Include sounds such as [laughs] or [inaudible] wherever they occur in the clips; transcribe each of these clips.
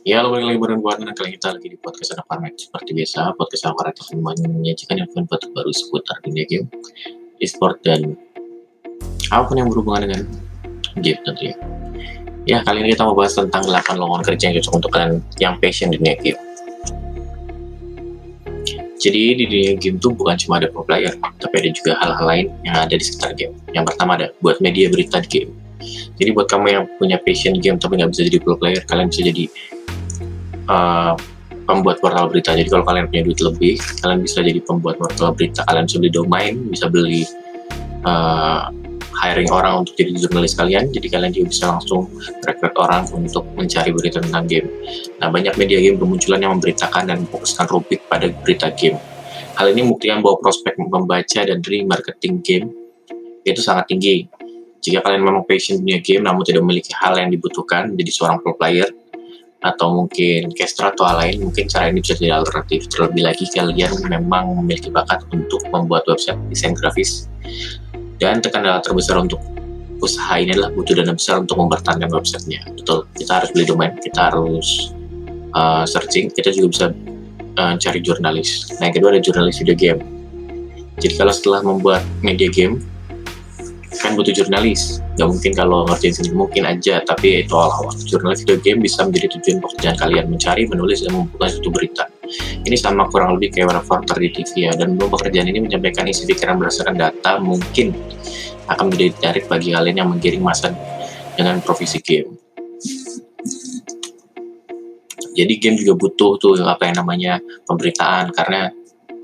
Ya, lo balik lagi bareng gue dan kali kita lagi di podcast anak Seperti biasa, podcast Parmek akan menyajikan info baru seputar dunia game, e-sport, dan apa pun yang berhubungan dengan game tentunya. Ya, kali ini kita mau bahas tentang 8 lowongan kerja yang cocok untuk kalian yang passion di dunia game. Jadi di dunia game tuh bukan cuma ada pro player, tapi ada juga hal-hal lain yang ada di sekitar game. Yang pertama ada buat media berita di game. Jadi buat kamu yang punya passion game tapi nggak bisa jadi pro player, kalian bisa jadi uh, pembuat portal berita. Jadi kalau kalian punya duit lebih, kalian bisa jadi pembuat portal berita. Kalian bisa beli domain, bisa beli uh, hiring orang untuk jadi jurnalis kalian. Jadi kalian juga bisa langsung rekrut orang untuk mencari berita tentang game. Nah banyak media game bermunculan yang memberitakan dan memfokuskan rubik pada berita game. Hal ini membuktikan bahwa prospek membaca dan marketing game itu sangat tinggi jika kalian memang passion dunia game namun tidak memiliki hal yang dibutuhkan menjadi seorang pro player atau mungkin caster atau hal lain, mungkin cara ini bisa jadi alternatif. Terlebih lagi kalian memang memiliki bakat untuk membuat website desain grafis dan tekanan terbesar untuk usaha ini adalah butuh dana besar untuk mempertahankan websitenya. Betul, kita harus beli domain, kita harus uh, searching, kita juga bisa uh, cari jurnalis. Nah yang kedua ada jurnalis video game. Jadi kalau setelah membuat media game, kan butuh jurnalis. Nggak mungkin kalau ngerjain sendiri. Mungkin aja tapi itu awal-awal. Jurnalis video game bisa menjadi tujuan pekerjaan kalian. Mencari menulis dan membuka suatu berita. Ini sama kurang lebih kayak reporter di TV ya. Dan belum pekerjaan ini menyampaikan isi pikiran berdasarkan data mungkin akan menjadi tarik bagi kalian yang menggiring masa dengan profesi game. Jadi game juga butuh tuh apa yang namanya pemberitaan. Karena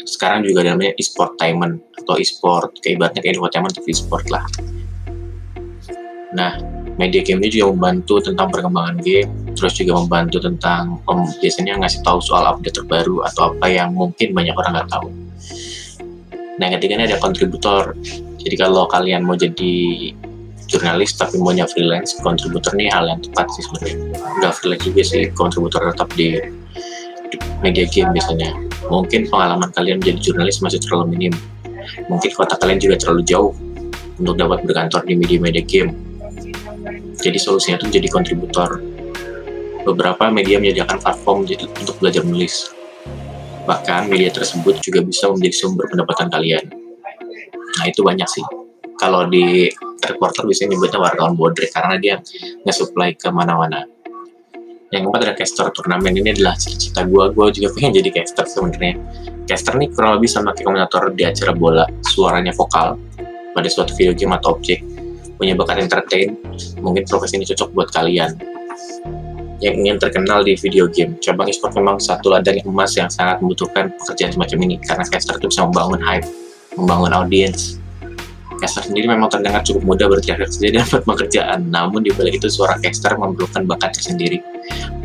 sekarang juga ada namanya e-sportainment atau e-sport kayak ibaratnya kayak infotainment tapi e-sport lah. Nah media game ini juga membantu tentang perkembangan game terus juga membantu tentang um, biasanya ngasih tahu soal update terbaru atau apa yang mungkin banyak orang nggak tahu. Nah yang ketiga ini ada kontributor. Jadi kalau kalian mau jadi jurnalis tapi maunya freelance kontributor nih hal yang tepat sih sebenarnya. Nggak freelance juga sih kontributor tetap di media game biasanya. Mungkin pengalaman kalian menjadi jurnalis masih terlalu minim. Mungkin kota kalian juga terlalu jauh untuk dapat berkantor di media-media game. Jadi solusinya itu menjadi kontributor. Beberapa media menyediakan platform untuk belajar menulis. Bahkan media tersebut juga bisa menjadi sumber pendapatan kalian. Nah itu banyak sih. Kalau di reporter biasanya nyebutnya wartawan bodrek karena dia nge-supply ke mana-mana yang keempat ada caster turnamen ini adalah cita-cita gue gue juga pengen jadi caster sebenarnya. Caster nih kurang lebih sama kayak komentator di acara bola suaranya vokal. Pada suatu video game atau objek. Punya bakat entertain. Mungkin profesi ini cocok buat kalian. Yang ingin terkenal di video game. Cabang e-sport memang satu ladang emas yang sangat membutuhkan pekerjaan semacam ini. Karena caster itu bisa membangun hype membangun audience. Caster sendiri memang terdengar cukup mudah berteriak saja [laughs] dapat pekerjaan, namun di balik itu suara caster memerlukan bakat tersendiri.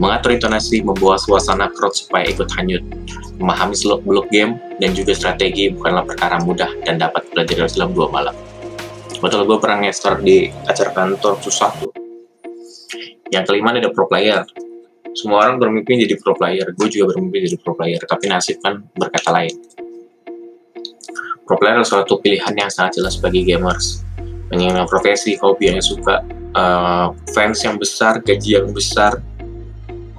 Mengatur intonasi, membawa suasana crowd supaya ikut hanyut. Memahami seluk-beluk game dan juga strategi bukanlah perkara mudah dan dapat belajar dalam dua malam. Betul gue pernah ngestar di acara kantor susah tuh. Yang kelima ada pro player. Semua orang bermimpi jadi pro player, gue juga bermimpi jadi pro player, tapi nasib kan berkata lain pro player adalah suatu pilihan yang sangat jelas bagi gamers menyenangkan profesi, hobi yang suka, uh, fans yang besar, gaji yang besar,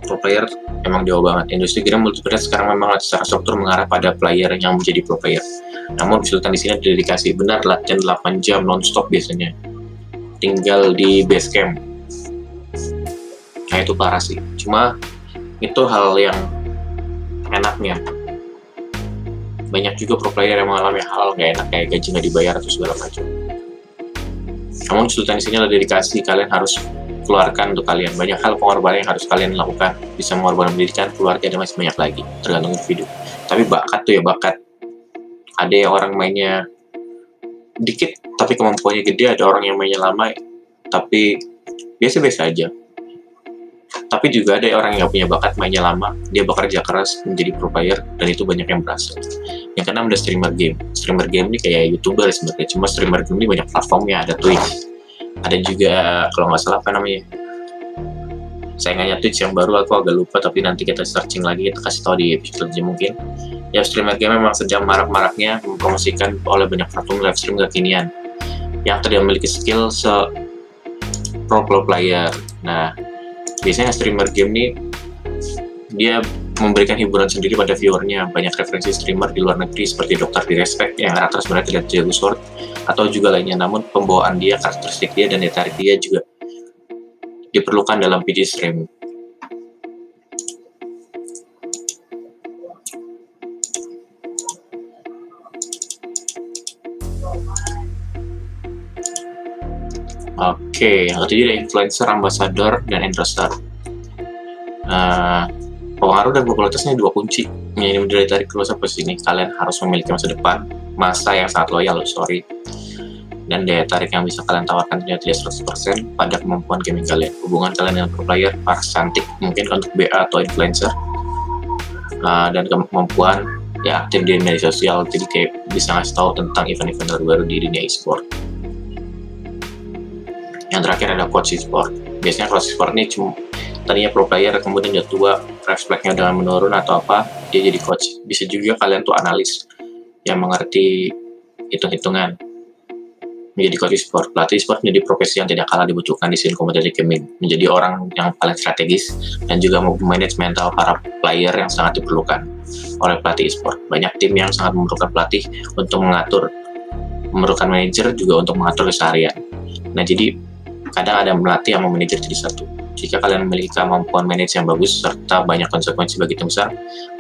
pro player emang jauh banget. Industri game multiplayer sekarang memang secara struktur mengarah pada player yang menjadi pro player. Namun kesulitan di sini dedikasi benar latihan 8 jam nonstop biasanya. Tinggal di base camp. Nah itu parah sih. Cuma itu hal yang enaknya banyak juga pro player yang mengalami hal nggak enak kayak gaji nggak dibayar atau segala macam. Namun kesulitan di sini adalah dedikasi kalian harus keluarkan untuk kalian. Banyak hal pengorbanan yang harus kalian lakukan. Bisa mengorbankan pendidikan, keluarga, dan masih banyak lagi. Tergantung individu. Tapi bakat tuh ya bakat. Ada yang orang mainnya dikit, tapi kemampuannya gede. Ada orang yang mainnya lama, tapi biasa-biasa aja tapi juga ada orang yang punya bakat mainnya lama, dia bekerja keras menjadi pro player, dan itu banyak yang berhasil. Yang keenam ada streamer game. Streamer game ini kayak youtuber sebenarnya, cuma streamer game ini banyak platformnya, ada Twitch, ada juga kalau nggak salah apa namanya, saya nggak Twitch yang baru aku agak lupa tapi nanti kita searching lagi kita kasih tahu di episode aja mungkin. Ya streamer game memang sedang marak-maraknya mempromosikan oleh banyak platform live stream kekinian yang tidak memiliki skill se pro pro player. Nah biasanya streamer game nih dia memberikan hiburan sendiri pada viewernya. Banyak referensi streamer di luar negeri seperti Dr. Direspect yang rata sebenarnya tidak jago sword atau juga lainnya. Namun pembawaan dia, karakteristik dia, dan daya dia juga diperlukan dalam PG stream. Oke, yang ketiga influencer, ambassador, dan endorser. Nah, pengaruh dan popularitasnya dua kunci. Yang ini menjadi tarik keluar posisi ini, kalian harus memiliki masa depan, masa yang sangat loyal, sorry, dan daya tarik yang bisa kalian tawarkan tidak 100% pada kemampuan gaming kalian. Hubungan kalian dengan pro player, para cantik, mungkin untuk BA atau influencer, uh, dan kemampuan ya aktif di media sosial, jadi kayak bisa ngasih tahu tentang event-event terbaru di dunia e-sport. Yang terakhir ada coach e-sport. Biasanya coach e-sport ini cuma tadinya pro player, kemudian dia tua, refleksnya dengan menurun atau apa, dia jadi coach. Bisa juga kalian tuh analis yang mengerti hitung-hitungan menjadi coach e-sport. Pelatih e-sport menjadi profesi yang tidak kalah dibutuhkan di scene kompetitif gaming. Menjadi orang yang paling strategis dan juga memanage mental para player yang sangat diperlukan oleh pelatih e-sport. Banyak tim yang sangat memerlukan pelatih untuk mengatur, memerlukan manajer juga untuk mengatur keseharian. Nah, jadi kadang ada melatih yang memanajer jadi satu. Jika kalian memiliki kemampuan manage yang bagus serta banyak konsekuensi bagi tim besar,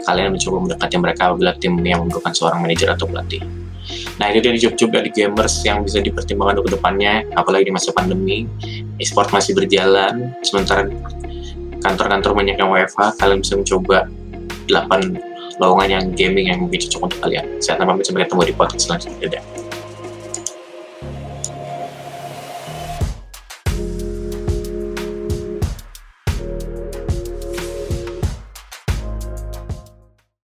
kalian mencoba mendekati mereka apabila tim yang memerlukan seorang manajer atau pelatih. Nah itu dia job-job dari gamers yang bisa dipertimbangkan untuk ke depannya, apalagi di masa pandemi, e-sport masih berjalan, sementara kantor-kantor banyak yang WFH, kalian bisa mencoba 8 lowongan yang gaming yang mungkin cocok untuk kalian. Saya pamit sampai ketemu di podcast selanjutnya.